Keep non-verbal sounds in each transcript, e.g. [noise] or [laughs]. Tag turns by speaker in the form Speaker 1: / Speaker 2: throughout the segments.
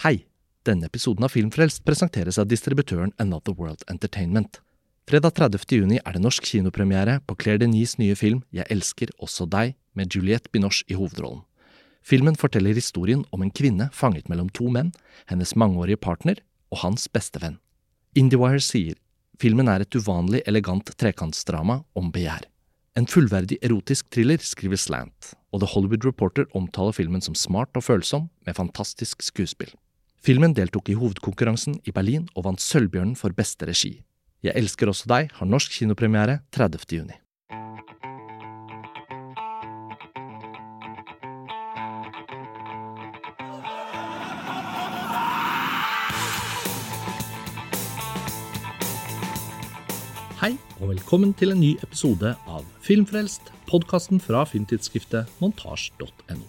Speaker 1: Hei! Denne episoden av Filmfrelst presenteres av distributøren Another World Entertainment. Fredag 30. juni er det norsk kinopremiere på Claire Denis nye film Jeg elsker også deg, med Juliette Binoche i hovedrollen. Filmen forteller historien om en kvinne fanget mellom to menn, hennes mangeårige partner og hans bestevenn. IndieWire sier filmen er et uvanlig elegant trekantsdrama om begjær. En fullverdig erotisk thriller, skriver Slant, og The Hollywood Reporter omtaler filmen som smart og følsom, med fantastisk skuespill. Filmen deltok i hovedkonkurransen i Berlin og vant Sølvbjørnen for beste regi. Jeg elsker også deg har norsk kinopremiere 30. juni. Hei, og velkommen til en ny episode av Filmfrelst, podkasten fra filmtidsskriftet montasj.no.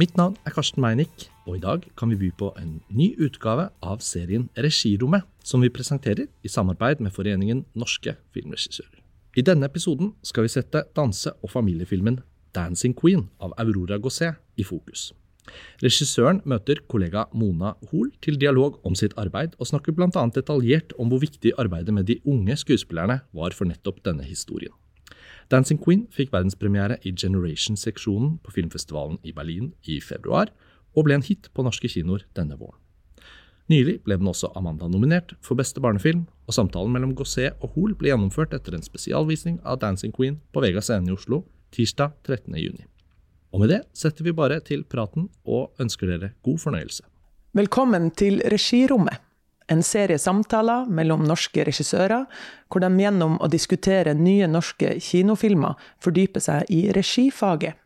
Speaker 1: Mitt navn er Karsten Meinick, og i dag kan vi by på en ny utgave av serien Regirommet, som vi presenterer i samarbeid med Foreningen norske filmregissører. I denne episoden skal vi sette danse- og familiefilmen Dancing Queen av Aurora Gosset i fokus. Regissøren møter kollega Mona Hoel til dialog om sitt arbeid, og snakker bl.a. detaljert om hvor viktig arbeidet med de unge skuespillerne var for nettopp denne historien. Dancing Queen fikk verdenspremiere i Generation-seksjonen på filmfestivalen i Berlin i februar, og ble en hit på norske kinoer denne våren. Nylig ble den også Amanda-nominert for beste barnefilm, og samtalen mellom Gosset og Hoel ble gjennomført etter en spesialvisning av Dancing Queen på Vega Scene i Oslo tirsdag 13. juni. Og med det setter vi bare til praten og ønsker dere god fornøyelse.
Speaker 2: Velkommen til Regirommet, en serie samtaler mellom norske regissører, hvor de gjennom å diskutere nye norske kinofilmer fordyper seg i regifaget.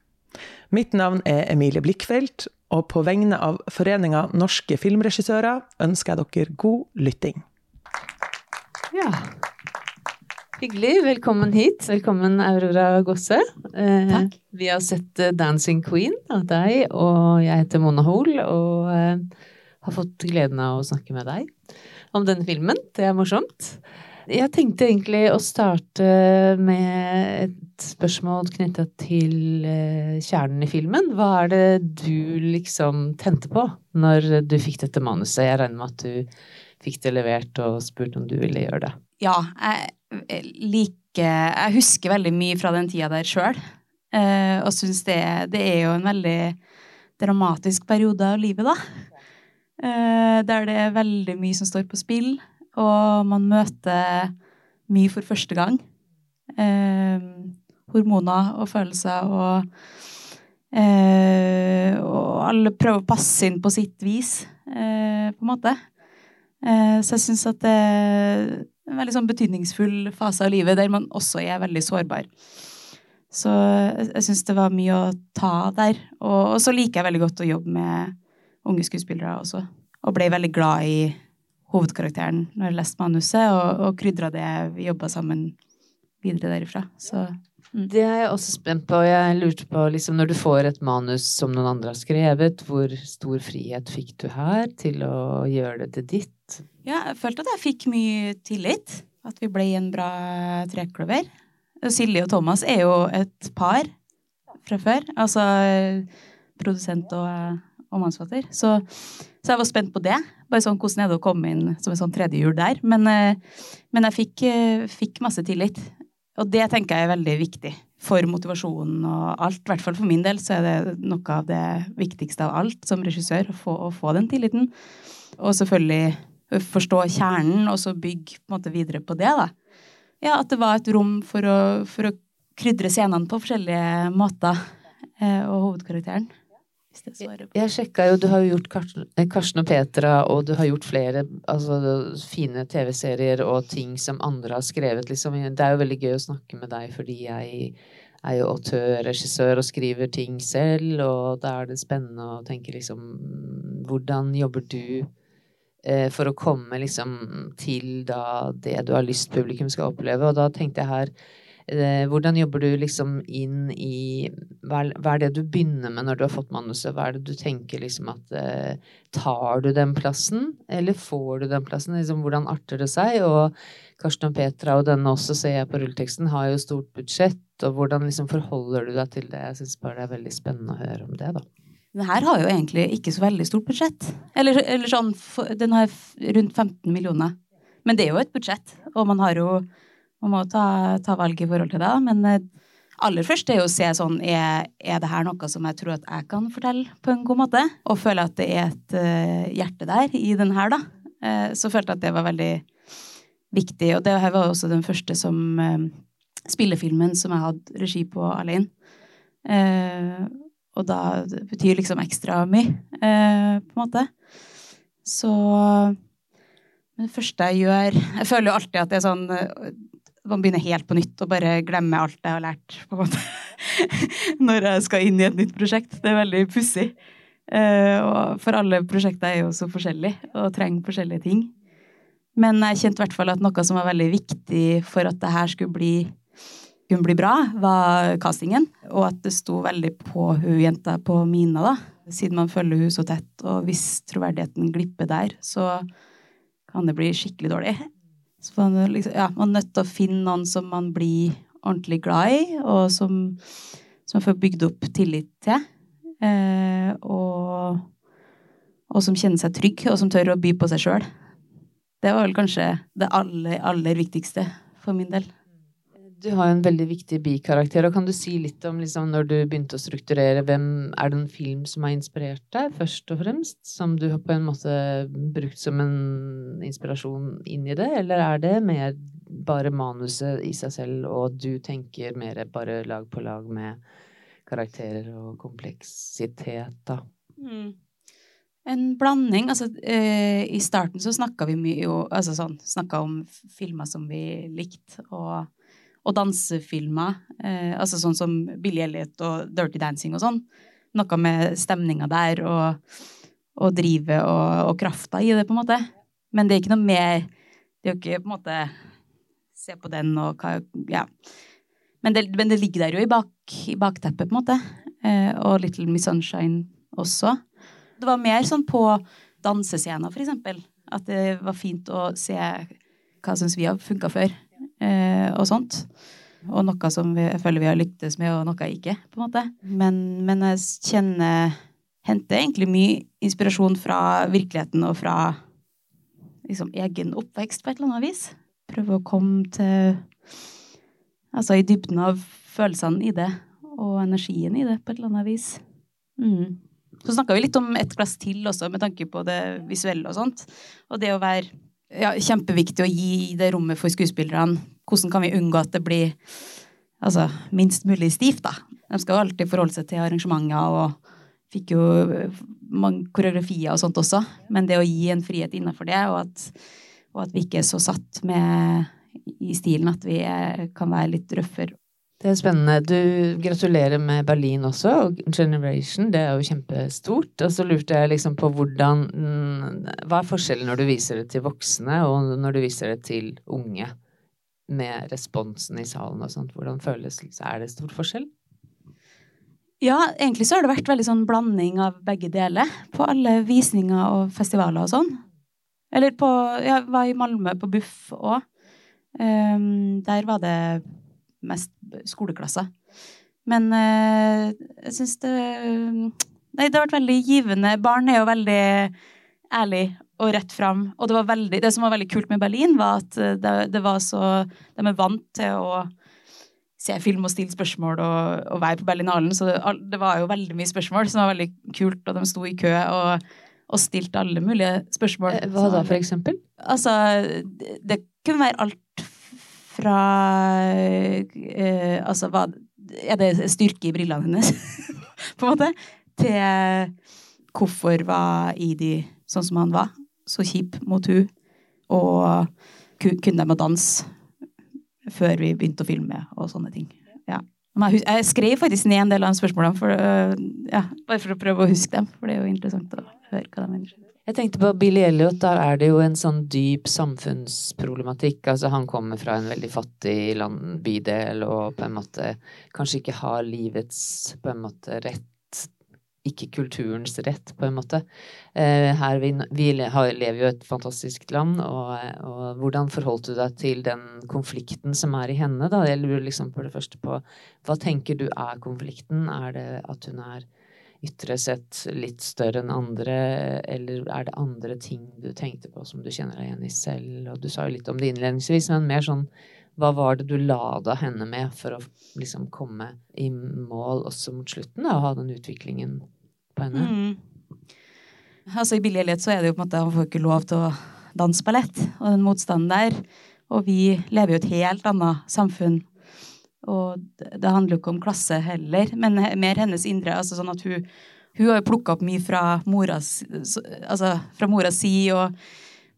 Speaker 2: Mitt navn er Emilie Blikkfeldt, og på vegne av Foreninga norske filmregissører ønsker jeg dere god lytting.
Speaker 3: Ja. Hyggelig. Velkommen hit. Velkommen, Aurora Gosse. Eh,
Speaker 4: Takk.
Speaker 3: Vi har sett eh, Dancing Queen av deg, og jeg heter Mona Hoel, og eh, har fått gleden av å snakke med deg om denne filmen. Det er morsomt. Jeg tenkte egentlig å starte med et spørsmål knytta til eh, kjernen i filmen. Hva er det du liksom tente på når du fikk dette manuset? Jeg regner med at du fikk det levert og spurt om du ville gjøre det.
Speaker 4: Ja, jeg liker Jeg husker veldig mye fra den tida der sjøl. Eh, og syns det, det er jo en veldig dramatisk periode av livet, da. Eh, der det er veldig mye som står på spill, og man møter mye for første gang. Eh, hormoner og følelser og eh, Og alle prøver å passe inn på sitt vis, eh, på en måte. Eh, så jeg syns at det er en veldig sånn betydningsfull fase av livet der man også er veldig sårbar. Så jeg, syns det var mye å ta der. Og, og så liker jeg veldig godt å jobbe med unge skuespillere også. Og ble veldig glad i hovedkarakteren når jeg leste manuset, og, og krydra det vi jobba sammen videre derifra. Så
Speaker 3: Det er jeg også spent på. Jeg lurte på, liksom, når du får et manus som noen andre har skrevet, hvor stor frihet fikk du her til å gjøre det til ditt?
Speaker 4: ja, jeg følte at jeg fikk mye tillit. At vi ble en bra trekløver. Silje og Thomas er jo et par fra før. Altså produsent og, og mannsfatter. Så, så jeg var spent på det. Bare sånn hvordan er det å komme inn som en sånn tredjehjul der. Men, eh, men jeg fikk, eh, fikk masse tillit. Og det tenker jeg er veldig viktig for motivasjonen og alt. I hvert fall for min del så er det noe av det viktigste av alt som regissør, å få, å få den tilliten. Og selvfølgelig forstå kjernen, og så bygge på en måte videre på det, da. Ja, at det var et rom for å, for å krydre scenene på forskjellige måter. Eh, og hovedkarakteren. På
Speaker 3: Jeg sjekka jo, du har jo gjort Karsten, eh, Karsten og Petra, og du har gjort flere altså, fine TV-serier og ting som andre har skrevet, liksom. Det er jo veldig gøy å snakke med deg, fordi jeg er jo autør, regissør og skriver ting selv, og da er det spennende å tenke liksom Hvordan jobber du eh, for å komme liksom til da det du har lyst publikum skal oppleve? Og da tenkte jeg her hvordan jobber du liksom inn i hva er det du begynner med når du har fått manuset? Hva er det du tenker liksom at eh, Tar du den plassen, eller får du den plassen? Liksom, hvordan arter det seg? Og Karsten og Petra og denne også, ser jeg på rulleteksten, har jo stort budsjett. Og hvordan liksom forholder du deg til det? Jeg syns bare det er veldig spennende å høre om det, da.
Speaker 4: Den her har jo egentlig ikke så veldig stort budsjett. Eller, eller sånn, den har rundt 15 millioner. Men det er jo et budsjett, og man har jo Man må ta, ta valg i forhold til det. Men eh, aller først er jo å se sånn er, er det her noe som jeg tror at jeg kan fortelle på en god måte? Og føle at det er et uh, hjerte der i den her, da. Uh, så følte jeg at det var veldig viktig. Og det her var også den første som uh, spillefilmen som jeg hadde regi på alene. og da det betyr liksom ekstra mye, på en måte. Så det første jeg gjør Jeg føler jo alltid at det er sånn Man begynner helt på nytt og bare glemmer alt jeg har lært, på en måte. [laughs] Når jeg skal inn i et nytt prosjekt. Det er veldig pussig. Uh, for alle prosjekter er jo så forskjellige og trenger forskjellige ting. Men jeg kjente i hvert fall at noe som var veldig viktig for at det her skulle bli, kunne bli bra, var castingen. Og at det sto veldig på hun jenta på Mina, da. Siden man følger hun så tett. Og hvis troverdigheten glipper der, så kan det bli skikkelig dårlig. Så man, liksom, ja, man er nødt til å finne noen som man blir ordentlig glad i, og som, som får bygd opp tillit til. Eh, og, og, som kjenner seg trygg, og som tør å by på seg sjøl. Det var vel kanskje det aller, aller viktigste for min del.
Speaker 3: Du har en veldig viktig bikarakter, og kan du si litt om liksom, når du begynte å strukturere, hvem er det en film som har inspirert deg, først og fremst? Som du har på en måte brukt som en inspirasjon inn i det, eller er det mer bare manuset i seg selv, og du tenker mer bare lag på lag med karakterer og kompleksitet, da? Mm.
Speaker 4: En blanding. Altså, eh, I starten så snakka vi mye jo altså sånn, om filmer som vi likte, og og dansefilmer. Eh, altså sånn som Billy Elliot og Dirty Dancing og sånn. Noe med stemninga der og, og drivet og, og, krafta i det, på en måte. Men det er ikke noe mer Det er jo ikke på en måte Se på den og hva Ja. Men det, men det ligger der jo i, bak, i bakteppet, på en måte. Eh, og Little Miss Sunshine også. Det var mer sånn på dansescener, for eksempel. At det var fint å se hva syns vi har funka før og sånt. Og noe som vi, jeg føler vi har lyktes med, og noe ikke, på en måte. Men, men jeg kjenner Henter egentlig mye inspirasjon fra virkeligheten og fra liksom, egen oppvekst på et eller annet vis. Prøve å komme til Altså i dybden av følelsene i det, og energien i det, på et eller annet vis. Mm. Så snakka vi litt om et glass til også, med tanke på det visuelle og sånt. Og det å være ja, kjempeviktig å gi det rommet for skuespillerne. Hvordan kan vi unngå at det blir altså, minst mulig stivt, da? De skal jo alltid forholde seg til arrangementer og fikk jo mange koreografier og sånt også. Men det å gi en frihet innafor det, og at, og at, vi ikke er så satt med i stilen at vi kan være litt røffere
Speaker 3: det er spennende. Du gratulerer med Berlin også, og Generation. Det er jo kjempestort. Og så lurte jeg liksom på hvordan Hva er forskjellen når du viser det til voksne, og når du viser det til unge? Med responsen i salen og sånt. Hvordan føles det? Er det stor forskjell?
Speaker 4: Ja, egentlig så har det vært veldig sånn blanding av begge deler. På alle visninger og festivaler og sånn. Eller på Jeg var i Malmö på Buff òg. Um, ehm, der var det mest skoleklasser. Men eh, jeg syns det Nei, det har vært veldig givende. Barn er jo veldig ærlig og rett fram. Og det, var veldig, det som var veldig kult med Berlin, var at eh, det, det var så De er vant til å se film og stille spørsmål og, og være på Berlinalen. Så det, det, var jo veldig mye spørsmål som var veldig kult, og de sto i kø og, og stilte alle mulige spørsmål.
Speaker 3: Eh, hva da, for eksempel?
Speaker 4: Altså, det, det kunne være alt fra eh, Altså, hva Er det styrke i brillene hennes, [laughs] på en måte? Til hvorfor var Idi sånn som han var? Så kjip mot hun Og kunne de å danse før vi begynte å filme og sånne ting. Ja. Jeg skrev faktisk ned en del av de spørsmålene, for, ja, bare for å prøve å huske dem. For det er jo interessant å høre hva de mener.
Speaker 3: Jeg tenkte på Billy Elliot, der er det jo en sånn dyp samfunnsproblematikk. Altså han kommer fra en veldig fattig land, bydel og på en måte kanskje ikke har livets på en måte rett ikke kulturens rett, på en måte. Eh, her vi, vi lever jo et fantastisk land, og, og, hvordan forholdt du deg til den konflikten som er i henne, da? Jeg lurer liksom på det første på hva tenker du er konflikten? Er det at hun er ytre sett litt større enn andre, eller er det andre ting du tenkte på som du kjenner deg igjen i selv? Og du sa jo litt om det innledningsvis, men mer sånn hva var det du lada henne med for å liksom komme i mål også mot slutten, da, og ha den utviklingen på henne?
Speaker 4: Mm. Altså I Elliot så er det jo på en måte han får ikke lov til å danse ballett, og den motstanden der. Og vi lever jo et helt annet samfunn og det handler jo ikke om klasse heller, men mer hennes indre. altså sånn at Hun, hun har jo plukka opp mye fra moras, altså fra moras si, og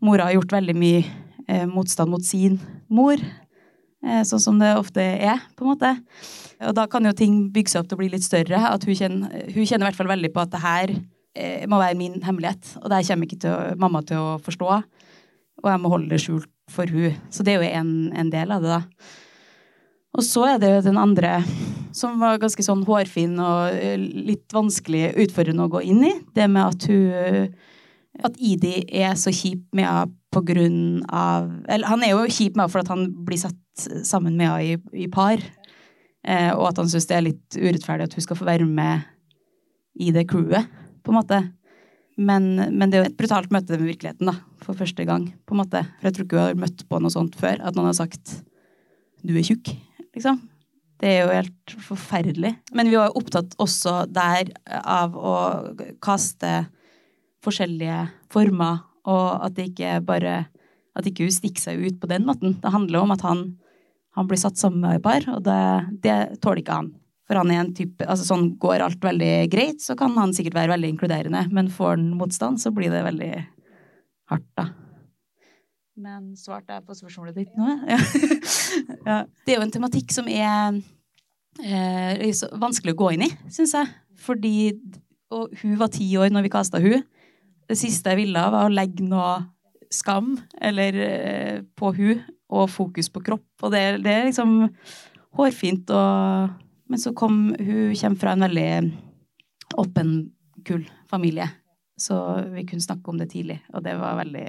Speaker 4: mora har gjort veldig mye eh, motstand mot sin mor. Eh, sånn som det ofte er, på en måte. Og da kan jo ting bygge seg opp til å bli litt større. at Hun kjenner, hun kjenner i hvert fall veldig på at det her eh, må være min hemmelighet. Og det her kommer ikke til å, mamma til å forstå. Og jeg må holde det skjult for hun. Så det er jo en, en del av det, da. Og så er det den andre, som var ganske sånn hårfin og eh, litt vanskelig utfordrende å gå inn i. Det med at hun At Idi er så kjip med henne på grunn av Eller han er jo kjip med henne for at han blir satt sammen med henne i, i par. Eh, og at han syns det er litt urettferdig at hun skal få være med i det crewet, på en måte. Men, men, det er jo et brutalt møte med virkeligheten, da, for første gang. på en måte. For jeg tror ikke hun har møtt på noe sånt før. At noen har sagt 'du er tjukk' liksom. Det er jo helt forferdelig. Men vi var opptatt også der av å kaste forskjellige former, og at det ikke bare At ikke hun stikker seg ut på den måten. Det handler om at han, han blir satt sammen med et par, og det, det tåler ikke han. For han er en type altså Sånn går alt veldig greit, så kan han sikkert være veldig inkluderende, men får han motstand, så blir det veldig hardt, da. Men svarte jeg på spørsmålet ditt nå? [laughs] ja. Det er jo en tematikk som er eh, vanskelig å gå inn i, syns jeg. Fordi Og hun var ti år når vi kasta hun. Det siste jeg ville, var å legge noe skam eller eh, på hun og fokus på kropp. Og det, det er liksom hårfint og Men så kom hun kommer fra en veldig åpen, kul familie. Så vi kunne snakke om det tidlig, og det var veldig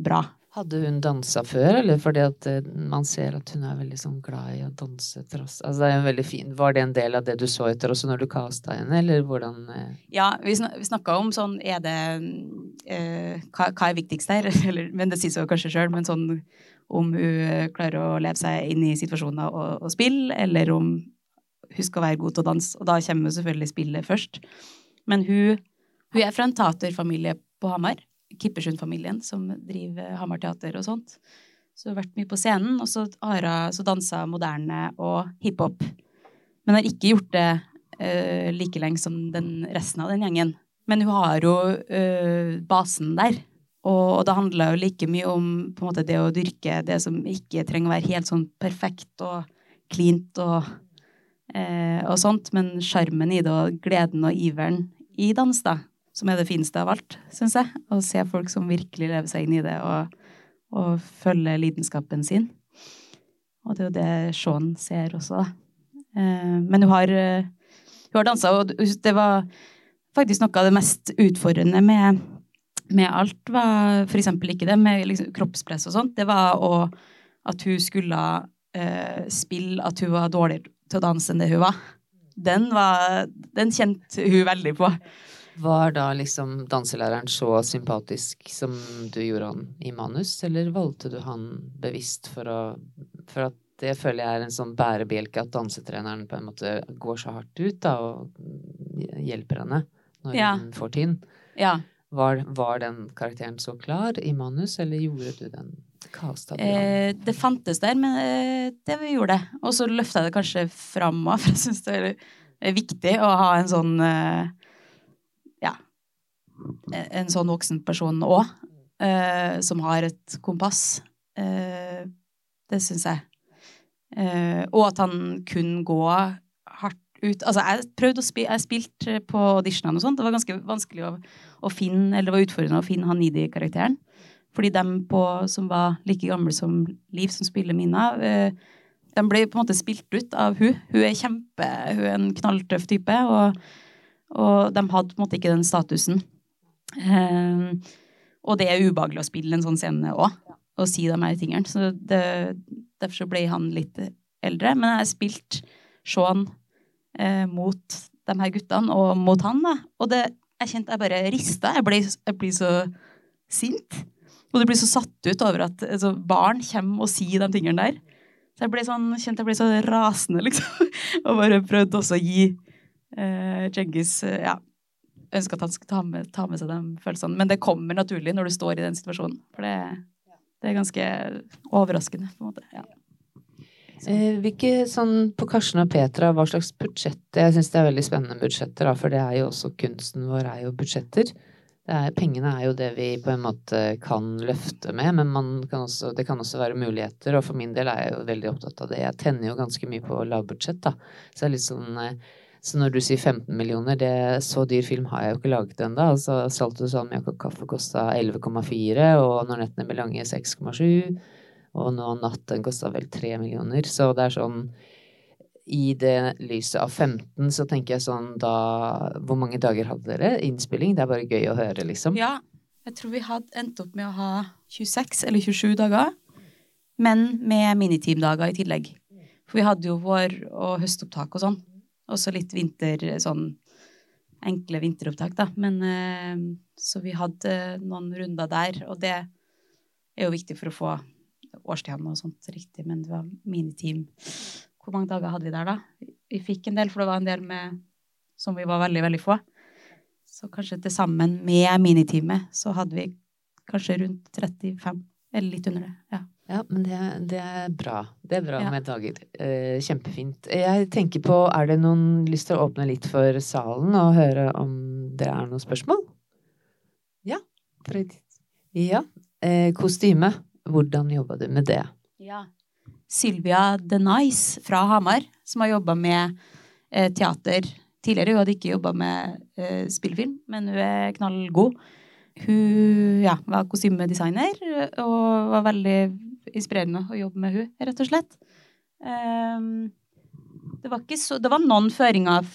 Speaker 4: bra.
Speaker 3: Hadde hun dansa før, eller fordi at eh, man ser at hun er veldig sånn glad i å danse tross Altså det er jo veldig fin Var det en del av det du så etter også når du kasta henne, eller hvordan eh?
Speaker 4: Ja, vi, snak, snakka om sånn Er det eh, hva, hva, er viktigst her? [laughs] Eller, men det sies jo kanskje sjøl, men sånn om hun klarer å leve seg inn i situasjoner og, og spille, eller om hun skal være god til å danse. Og da kommer jo selvfølgelig spillet først. Men hun, hun er fra en taterfamilie på Hamar. Kippersund-familien som driver Hamar Teater og sånt. Så hun har vært mye på scenen, og så har så dansa moderne og hiphop. Men har ikke gjort det uh, like lenge som den resten av den gjengen. Men hun har jo uh, basen der. Og, og det handler jo like mye om måte, det å dyrke det som ikke trenger å være helt sånn perfekt og cleant og, uh, og sånt, men sjarmen i det og gleden og iveren i dans, da som er det fineste av alt, syns jeg. Å se folk som virkelig lever seg inn i det og, og følger lidenskapen sin. Og det er jo det Sean ser også, da. Eh, men hun har, eh, hun har dansa, og det var faktisk noe av det mest utfordrende med, med alt var eksempel ikke det med liksom kroppspress og sånt. Det var å, at hun skulle uh, spille at hun var dårligere til å danse enn det hun var. Den, var, den kjente hun veldig på.
Speaker 3: Var da liksom danselæreren så sympatisk som du gjorde han i manus, eller valgte du han bevisst for å For at det føler jeg er en sånn bærebjelke at dansetreneren på en måte går så hardt ut da og hjelper henne når ja. hun får tinn.
Speaker 4: Ja.
Speaker 3: Var, var, den karakteren så klar i manus, eller gjorde du den? Casta
Speaker 4: du eh, det fantes der, men eh, det vi gjorde det. Og så løfta jeg det kanskje fram òg, for jeg syns det er viktig å ha en sånn eh, en sånn voksen person òg, eh, som har et kompass. Eh, det syns jeg. Eh, og at han kunne gå hardt ut Altså, jeg prøvde å spille Jeg spilte på auditionene og sånt. Det var ganske vanskelig å, å, finne Eller det var utfordrende å finne han i de karakteren. Fordi dem på, som var like gamle som Liv, som spiller Mina, eh, de ble på en måte spilt ut av hun. Hun er kjempe Hun er en knalltøff type, og, og de hadde på en måte ikke den statusen. Um, og det er ubehagelig å spille en sånn scene òg, og si de her tingene. Så det, derfor så ble han litt eldre. Men jeg har spilt Sean eh, mot de her guttene og mot han. da. Og det, jeg kjente jeg bare rista. Jeg blir, jeg blir så sint. Og du blir så satt ut over at altså, barn kommer og sier de tingene der. Så jeg ble sånn, kjente jeg ble så rasende, liksom. [laughs] og bare prøvde også å gi eh, eh, ja, Ønska at han skulle ta med, ta med, seg de følelsene. Men det kommer naturlig når du står i den situasjonen. For det, det er ganske overraskende, på en måte. ja.
Speaker 3: Eh, hvilke sånn på Karsten og Petra, hva slags budsjett Jeg syns det er veldig spennende budsjetter, da, for det er jo også kunsten vår er jo budsjetter. Er, pengene er jo det vi på en måte kan løfte med, men kan også, det kan også være muligheter. Og for min del er jeg jo veldig opptatt av det. Jeg tenner jo ganske mye på lavbudsjett, da. Så det er litt sånn eh, så når du sier 15 millioner, det, så dyr film har jeg jo ikke laget ennå. Altså, Salt og salmiakk og kaffe kosta 11,4, og Når nettene blir lange 6,7. Og nå natten kosta vel 3 millioner. Så det er sånn I det lyset av 15 så tenker jeg sånn da Hvor mange dager hadde dere innspilling? Det er bare gøy å høre, liksom.
Speaker 4: Ja. Jeg tror vi hadde endt opp med å ha 26 eller 27 dager. Men med miniteamdager i tillegg. For vi hadde jo vår- og høstopptak og sånn. Også litt vinter, sånn enkle vinteropptak, da. Men eh, så vi hadde noen runder der, og det er jo viktig for å få årstidene og sånt riktig, men det var miniteam. Hvor mange dager hadde vi der, da? Vi fikk en del, for det var en del med som vi var veldig, veldig få. Så kanskje til sammen med miniteamet så hadde vi kanskje rundt 35, eller litt under det. ja.
Speaker 3: Ja, men det, det, er bra. Det er bra ja. med dager. Eh, kjempefint. Jeg tenker på, er det noen lyst til å åpne litt for salen og høre om det er noen spørsmål? Ja. Ja. Eh, kostyme. Hvordan jobba du med det?
Speaker 4: Ja. Sylvia The Nice fra Hamar, som har jobba med eh, teater tidligere. Hun hadde ikke jobba med eh, spillefilm, men hun er knallgod. Hun ja, var kostymedesigner og var veldig inspirerende å jobbe med hun, rett og slett. Um, det, var så, det var noen føringer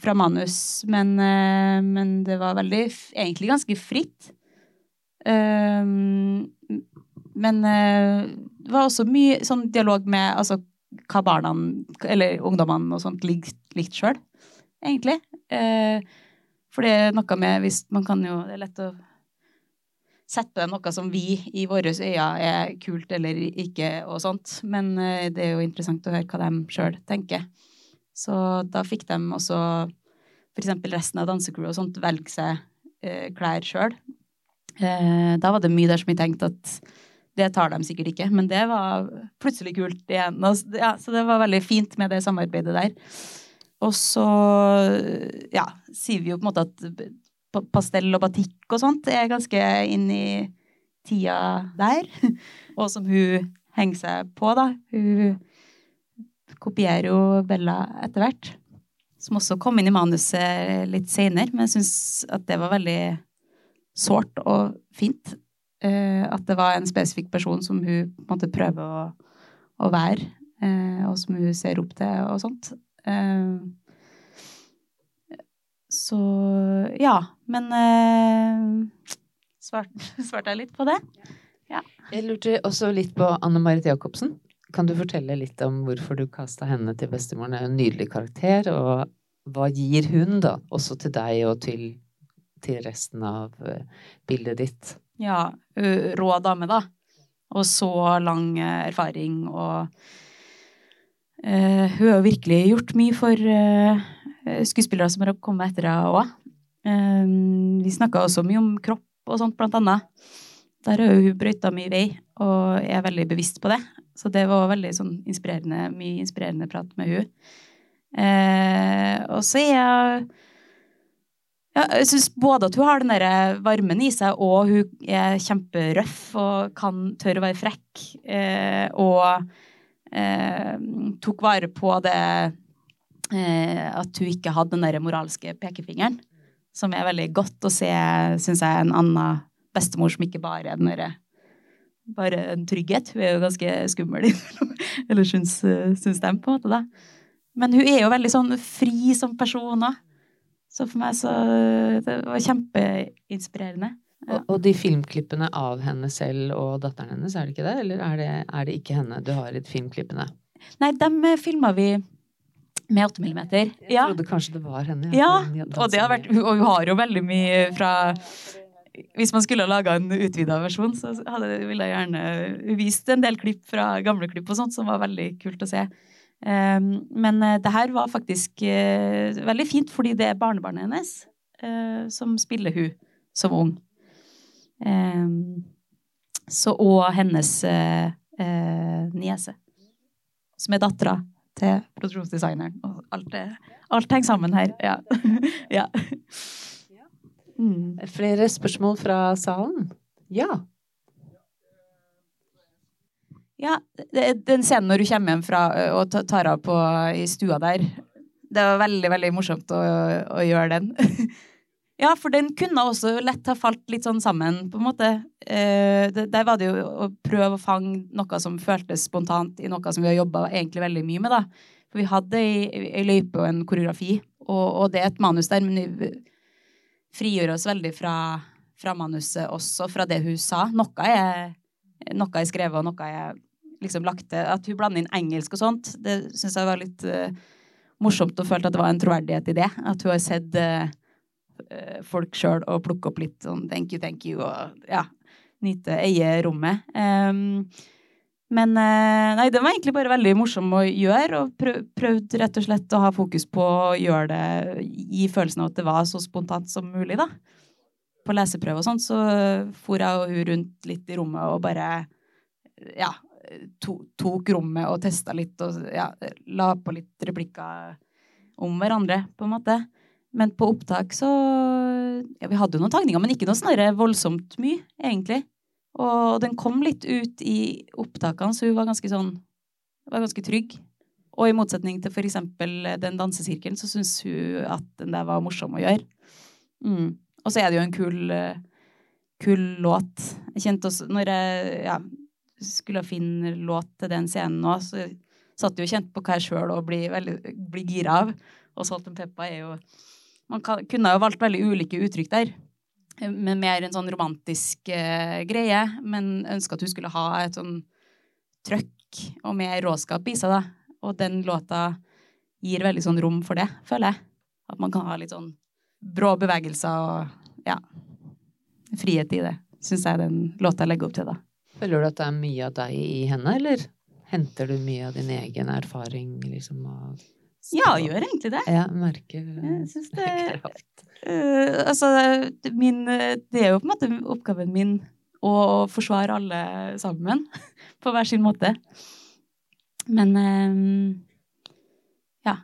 Speaker 4: fra manus, men, uh, men, det var veldig, egentlig ganske fritt. Um, men uh, det var også mye sånn dialog med altså, hva barna, eller ungdommene og sånt, likte lik sjøl, egentlig. Uh, for det er noe med hvis Man kan jo Det er lett å sette på noe som vi i våre øyne er kult eller ikke og sånt. Men eh, det er jo interessant å høre hva de sjøl tenker. Så da fikk de også f.eks. resten av dansecrew og sånt velge seg eh, klær sjøl. Eh, da var det mye der som jeg tenkte at det tar de sikkert ikke, men det var plutselig kult igjen. Ja, så det var veldig fint med det samarbeidet der. Og så ja, sier vi jo på en måte at pastell og batikk og sånt er ganske inn i tida der. [laughs] Og som hun henger seg på, da. Hun kopierer jo Bella etter hvert. Som også kom inn i manuset litt seinere, men jeg syns at det var veldig sårt og fint. Uh, at det var en spesifikk person som hun måte prøver å, å være, uh, og som hun ser opp til og sånt. Uh, så ja. Men uh, [laughs] svarte svart jeg litt på det?
Speaker 3: Ja. Jeg lurte også litt på Anne Marit Jacobsen. Kan du fortelle litt om hvorfor du kasta henne til bestemoren? Det er en nydelig karakter, og hva gir hun, da? Også til deg og til, til resten av uh, bildet ditt.
Speaker 4: Ja, rå dame, da. Og så lang erfaring og uh, Hun har virkelig gjort mye for uh, Eh, skuespillere som har kommet etter henne òg. Eh, vi snakka også mye om kropp og sånt, blant annet. Der har hun brøyta mye vei, og er veldig bevisst på det. Så det var veldig sånn inspirerende, mye inspirerende prat med hun. Eh, og så er jeg ja, jeg syns både at hun har den der varmen i seg, og hun er kjemperøff og kan tørre å være frekk. Eh, og eh, tok vare på det eh, at hun ikke hadde den der moralske pekefingeren. Som er veldig godt å se, syns jeg, en annen bestemor som ikke bare er den derre bare en trygghet. Hun er jo ganske skummel, [laughs] eller syns, syns de, på en måte, da. Men hun er jo veldig sånn fri som person òg. Så for meg så Det var kjempeinspirerende.
Speaker 3: Ja. Og, og, de filmklippene av henne selv og datteren hennes, er det ikke det? Eller er det, er det ikke henne du har i filmklippene?
Speaker 4: Nei, dem filma vi Med 8 millimeter.
Speaker 3: Jeg
Speaker 4: Ja.
Speaker 3: trodde kanskje det var henne.
Speaker 4: Ja,
Speaker 3: ja
Speaker 4: og det har vært Og hun har jo veldig mye fra Hvis man skulle ha laga en utvida versjon, så ville jeg gjerne vist en del klipp fra gamle klipp og sånt, som var veldig kult å se. Um, men uh, det her var faktisk uh, veldig fint, fordi det er barnebarnet hennes uh, som spiller hun som ung. Um, så og hennes niese, som er dattera til produksjonsdesigneren. Og alt, alt henger sammen her. Ja. [laughs] ja. Mm.
Speaker 3: Flere spørsmål fra salen? Ja.
Speaker 4: Ja, den scenen når du kommer hjem fra og tar av på i stua der, det var veldig, veldig morsomt å, å gjøre den. [laughs] ja, for den kunne også lett ha falt litt sånn sammen, på en måte. Eh, der var det jo å prøve å fange noe som føltes spontant i noe som vi har jobba egentlig veldig mye med, da. For vi hadde ei, løype og en koreografi, og, og det er et manus der, men vi frigjør oss veldig fra, fra manuset også, fra det hun sa. Noe er noe er skrevet, og noe er liksom lagt til. At hun blander inn engelsk og sånt, det syns jeg var litt uh, morsomt og følte at det var en troverdighet i det. At hun har sett eh, folk sjøl og plukke opp litt sånn thank you, thank you, og ja, nyte, eie rommet. Um, men eh, nei, det var egentlig bare veldig morsom å gjøre, og prøv, prøvd rett og slett å ha fokus på å gjøre det, gi følelsen av at det var så spontant som mulig, da på leseprøve og sånn, så for jeg og hun rundt litt i rommet og bare ja, to, tok rommet og testa litt og ja, la på litt replikker om hverandre, på en måte. Men på opptak så Ja, vi hadde jo noen tagninger, men ikke noe sånn voldsomt mye, egentlig. Og den kom litt ut i opptakene, så hun var ganske sånn var ganske trygg. Og i motsetning til eksempel den dansesirkelen, så syns hun at den der var morsom å gjøre. Mm. Og så er det jo en kul, kul låt. Jeg kjente også Når jeg ja, skulle finne låt til den scenen nå, så satt jeg jo kjent på hva jeg sjøl òg blir, blir gira av. Og Salt and Peppa er jo Man kan, kunne jo valgt veldig ulike uttrykk der. eh, Med mer en sånn romantisk eh, greie, men ønska at hun skulle ha et sånn trøkk og mer råskap i seg, da. Og den låta gir veldig sånn rom for det, føler jeg. At man kan ha litt sånn brå bevegelser og ja, frihet i det. Syns jeg den låta legger opp til, da.
Speaker 3: Føler du at det er mye av deg i henne, eller henter du mye av din egen erfaring, liksom? Av
Speaker 4: Ja, gjør egentlig det.
Speaker 3: Ja, merker
Speaker 4: Jeg syns det. Eh, altså, min, det er jo på en måte oppgaven min å forsvare alle sammen, [laughs] på hver sin måte. Men uh, ja.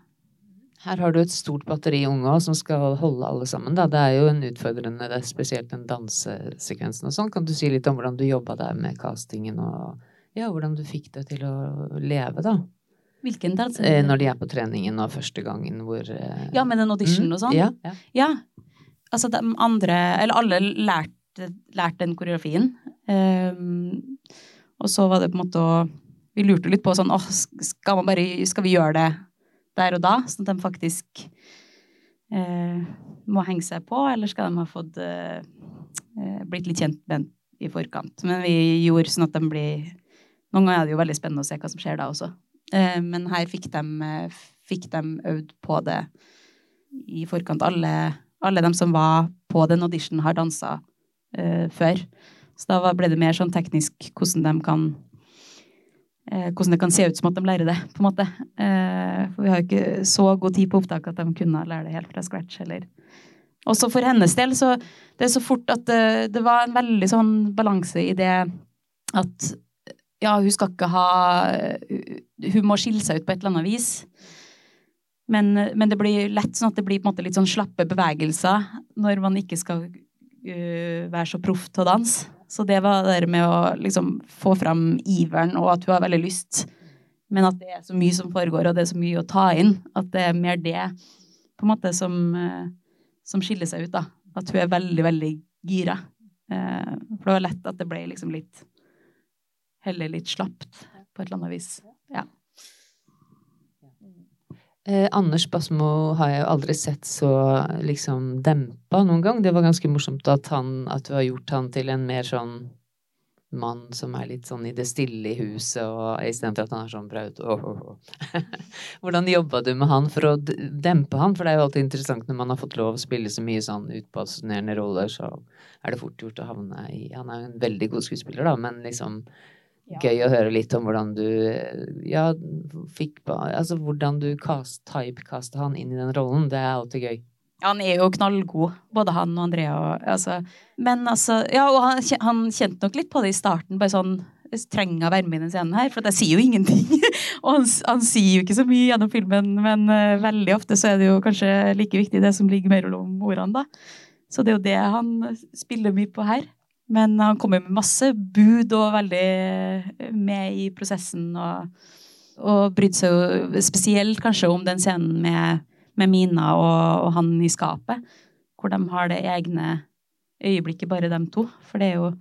Speaker 3: Her har du et stort batteri unge som skal holde alle sammen. Da. Det er jo en utfordrende, det er spesielt den dansesekvensen og sånn. Kan du si litt om hvordan du jobba der med castingen, og ja, hvordan du fikk det til å leve, da?
Speaker 4: Hvilken dans?
Speaker 3: Eh, Når de er på treningen og første gangen hvor eh,
Speaker 4: Ja, med den audition
Speaker 3: mm,
Speaker 4: og sånn?
Speaker 3: Ja, ja.
Speaker 4: Ja. Altså, de andre Eller alle lærte, lærte den koreografien. Um, og så var det på en måte å Vi lurte litt på sånn åh, skal, man bare, skal vi gjøre det der og da? Sånn at de faktisk uh, må henge seg på, eller skal de ha fått eh, blitt litt kjent med den i forkant? Men vi gjorde sånn at de blir Noen ganger er det jo veldig spennende å se hva som skjer da også. Eh, men her fikk de, eh, fikk de øvd på det i forkant. Alle, alle de som var på den auditionen, har dansa eh, før. Så da ble det mer sånn teknisk hvordan de kan Hvordan det kan se ut som at de lærer det, på en måte. For vi har jo ikke så god tid på opptak at de kunne lære det helt fra scratch, eller Også for hennes del, så det er så fort at det, det var en veldig sånn balanse i det at ja, hun skal ikke ha Hun må skille seg ut på et eller annet vis. Men, men det blir lett sånn at det blir på en måte litt sånn slappe bevegelser når man ikke skal uh, være så proff til å danse. Så det var det med å liksom få fram iveren, og at hun har veldig lyst, men at det er så mye som foregår, og det er så mye å ta inn. At det er mer det på en måte som, uh, som skiller seg ut, da. At hun er veldig, veldig gira. Uh, for det var lett at det ble liksom litt Heller litt slapt på et eller annet vis. Ja.
Speaker 3: Eh, Anders Basmo har jeg jo aldri sett så liksom dempa noen gang. Det var ganske morsomt at, han, at du har gjort han til en mer sånn mann som er litt sånn i det stille i huset, og istedenfor at han er sånn braut oh, oh, oh. Hvordan jobba du med han for å dempe han? For det er jo alltid interessant når man har fått lov å spille så mye sånn utpassionerende roller, så er det fort gjort å havne i Han er jo en veldig god skuespiller, da, men liksom ja. Gøy å høre litt om hvordan du Ja, fikk Altså hvordan du cast, typecasta han inn i den rollen. Det er alltid gøy.
Speaker 4: Han er jo knallgod, både han og Andrea. Og, altså. Men altså Ja, og han, han, kjente nok litt på det i starten. Bare sånn Trenger å være med i den scenen her? For jeg sier jo ingenting. [laughs] og han, han, sier jo ikke så mye gjennom filmen, men uh, veldig ofte så er det jo kanskje like viktig det som ligger mellom ordene, da. Så det er jo det han spiller mye på her. Men han kommer med masse bud og veldig med i prosessen. Og, og brydde seg jo spesielt kanskje om den scenen med med Mina og, og, han i skapet. Hvor de har det egne øyeblikket, bare dem to. For det er jo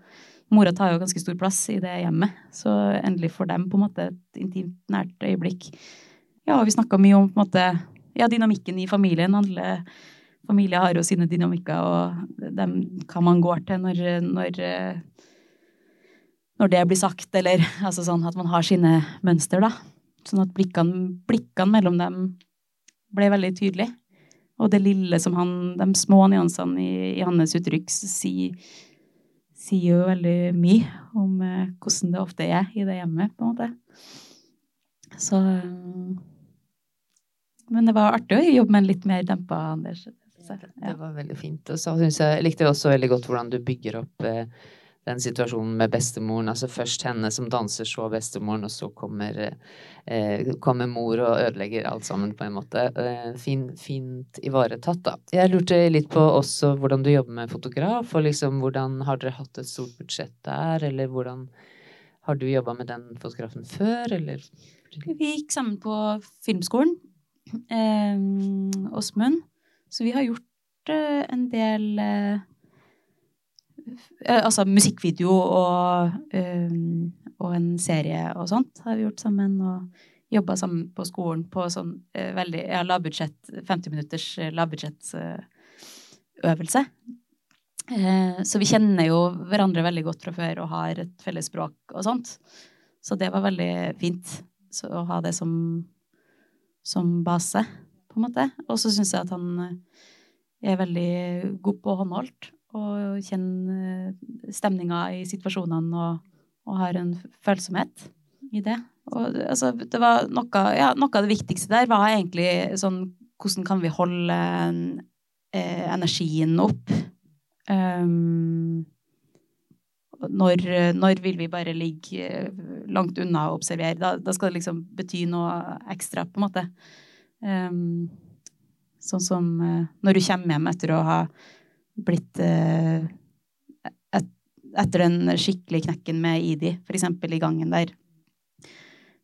Speaker 4: Mora tar jo ganske stor plass i det hjemmet, så endelig får dem på en måte et intimt, nært øyeblikk. Ja, vi snakka mye om på en måte, ja, dynamikken i familien. Alle familier har jo sine dynamikker, og dem, hva man går til når, når, når det blir sagt, eller altså sånn at man har sine mønster, da. Sånn at blikkene, blikkene mellom dem ble veldig tydelige. Og det lille som han, de små nyansene i, i hans uttrykk sier, sier jo veldig mye om eh, hvordan det ofte er i det hjemmet, på en måte. Så Men det var artig å jobbe med en litt mer dempa Anders.
Speaker 3: Så, ja. Det var veldig fint. Og så syns jeg, jeg likte også veldig godt hvordan du bygger opp eh, den situasjonen med bestemoren. Altså først henne som danser, så bestemoren, og så kommer, eh, kommer mor og ødelegger alt sammen, på en måte. Eh, fin, fint ivaretatt, da. Jeg lurte litt på også hvordan du jobber med fotograf, og liksom hvordan Har dere hatt et stort budsjett der, eller hvordan Har du jobba med den fotografen før, eller?
Speaker 4: Vi gikk sammen på filmskolen, eh, Åsmund, så vi har gjort eh, en del eh, Eh, altså musikkvideo og, og, en serie og sånt har vi gjort sammen. Og jobba sammen på skolen på sånn veldig ja, lavbudsjett, 50 minutters lavbudsjettøvelse. Så vi kjenner jo hverandre veldig godt fra før og har et felles språk og sånt. Så det var veldig fint så, å ha det som, som base, på en måte. Og så syns jeg at han er veldig god på håndholdt og kjenner stemninga i situasjonene og, og, har en følsomhet i det. Og altså, det var noe, ja, noe av det viktigste der var egentlig sånn Hvordan kan vi holde eh, energien opp? Um, når, når, vil vi bare ligge langt unna og observere? Da, da, skal det liksom bety noe ekstra, på en måte. Um, sånn som uh, når du kommer hjem etter å ha blitt eh, et, Etter den skikkelige knekken med Idi, eksempel i gangen der.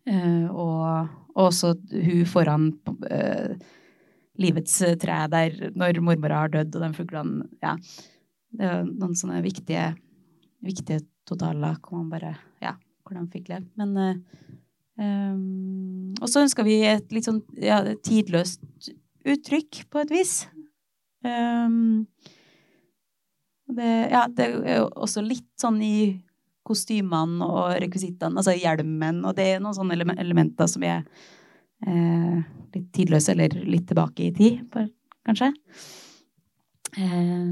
Speaker 4: Eh, og, og også hun foran eh, livets tre der når mormora har dødd, og de fuglene Ja. Det er noen sånne viktige, viktige totaler hvor man bare Ja, hvor de fikk levd. Men Um, og så ønsker vi et litt sånn ja, tidløst uttrykk, på et vis. Um, det, ja, det er jo også litt sånn i kostymene og rekvisittene, altså hjelmen, og det er noen sånne elementer som er eh, litt tidløse, eller litt tilbake i tid, kanskje. Eh,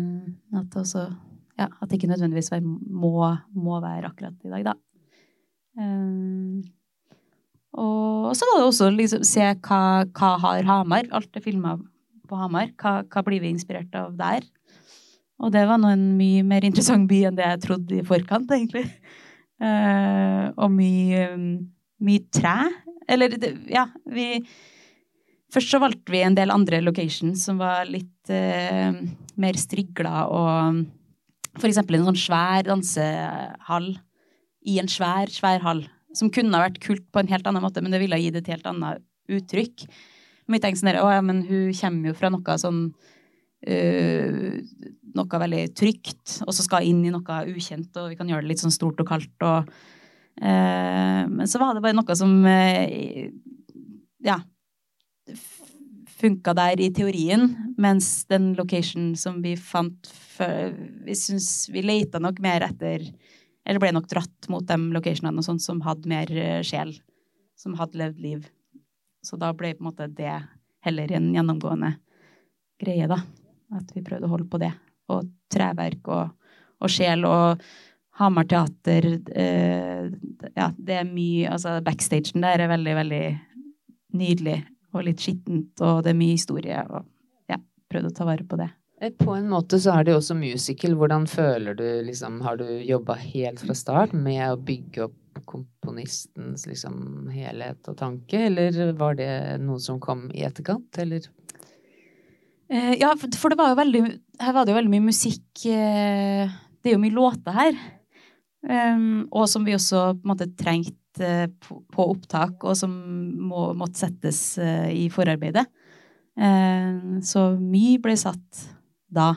Speaker 4: at det også Ja, at det ikke nødvendigvis må, må være akkurat i dag, da. Eh, og så var det også liksom se hva, hva har Hamar? Alt er filma på Hamar. Hva, hva blir vi inspirert av der? Og det var nå en mye mer interessant by enn det jeg trodde i forkant, egentlig. Uh, og mye, mye tre. Eller, ja, vi Først så valgte vi en del andre locations som var litt uh, mer strigla og For eksempel en sånn svær dansehall i en svær, svær hall. Som kunne ha vært kult på en helt annen måte, men det ville ha gitt et helt annet uttrykk. Men jeg tenkte sånn Å ja, men hun kommer jo fra noe sånn uh, noe veldig trygt, og så skal inn i noe ukjent, og vi kan gjøre det litt sånn stort og kaldt. Og, uh, men så var det bare noe som uh, ja funka der i teorien, mens den location som vi fant før Vi syns vi leita nok mer etter Eller ble nok dratt mot de locationene og sånt som hadde mer eh, sjel. Som hadde levd liv. Så da ble på en måte det heller en gjennomgående greie, da. At vi prøvde å holde på det. Og treverk og, og sjel og Hamar teater eh, Ja, det er mye Altså, backstagen der er veldig, veldig nydelig og litt skittent, og det er mye historie, og ja, prøvde å ta vare på det.
Speaker 3: Eh, på en måte så er det jo også musical. Hvordan føler du liksom Har du jobba helt fra start med å bygge opp komponistens liksom helhet og tanke, eller var det noe som kom i etterkant, eller?
Speaker 4: Eh, ja, for det var jo veldig Her var det jo veldig mye musikk eh, Det er jo mye låter her. Um, og som vi også på en måte trengte uh, på, på, opptak, og som må, måtte settes uh, i forarbeidet. Uh, så mye ble satt da.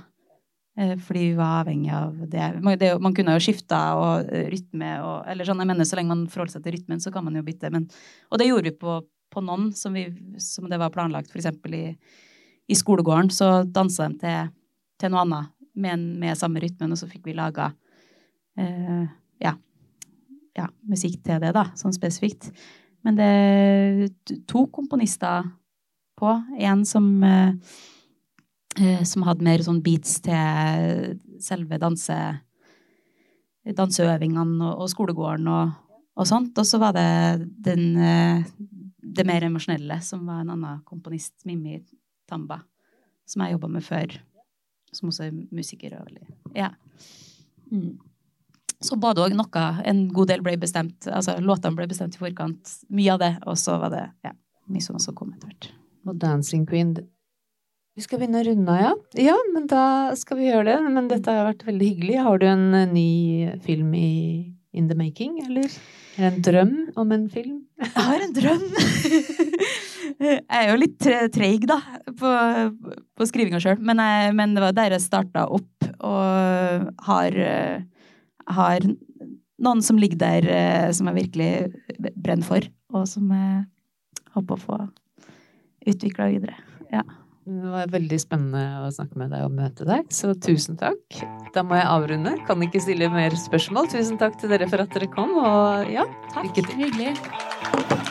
Speaker 4: fordi vi var avhengig av det. Man, kunne jo skifta og rytme og Eller sånn, jeg mener så lenge man forholder seg til rytmen, så kan man jo bytte. Men, og det gjorde vi på, på noen som, vi, som, det var planlagt, f.eks. I, i skolegården. Så dansa de til, til noe annet med, med samme rytmen, og så fikk vi laga eh, ja, ja, musikk til det, da, sånn spesifikt. Men det to komponister på. En som, eh, eh, som hadde mer sånn beats til selve danse, danseøvingene og, og skolegården og, og, sånt. Og så var det den, eh, det mer emosjonelle, som var en annen komponist, Mimmi Tamba, som jeg jobba med før. Som også er musiker. Og, ja. Mm så det òg noe En god del ble bestemt. altså Låtene ble bestemt i forkant. Mye av det. Og så var det ja, mye som også kom etter hvert.
Speaker 3: Og Dancing Queen Vi skal begynne å runde av, ja? Ja, men da skal vi gjøre det. Men dette har vært veldig hyggelig. Har du en eh, ny film i in the making, eller? En drøm om en film?
Speaker 4: Jeg har en drøm! [laughs] jeg er jo litt treig, da, på, på skrivinga sjøl. Men, men, det var der jeg starta opp, og har eh, har noen som ligger der eh, som jeg virkelig brenner for, og som jeg håper å få utvikla videre. Ja.
Speaker 3: Det var veldig spennende å snakke med deg og møte deg, så tusen takk. Da må jeg avrunde. Kan ikke stille mer spørsmål. Tusen takk til dere for at dere kom, og ja,
Speaker 4: takk. lykke til. Hyggelig.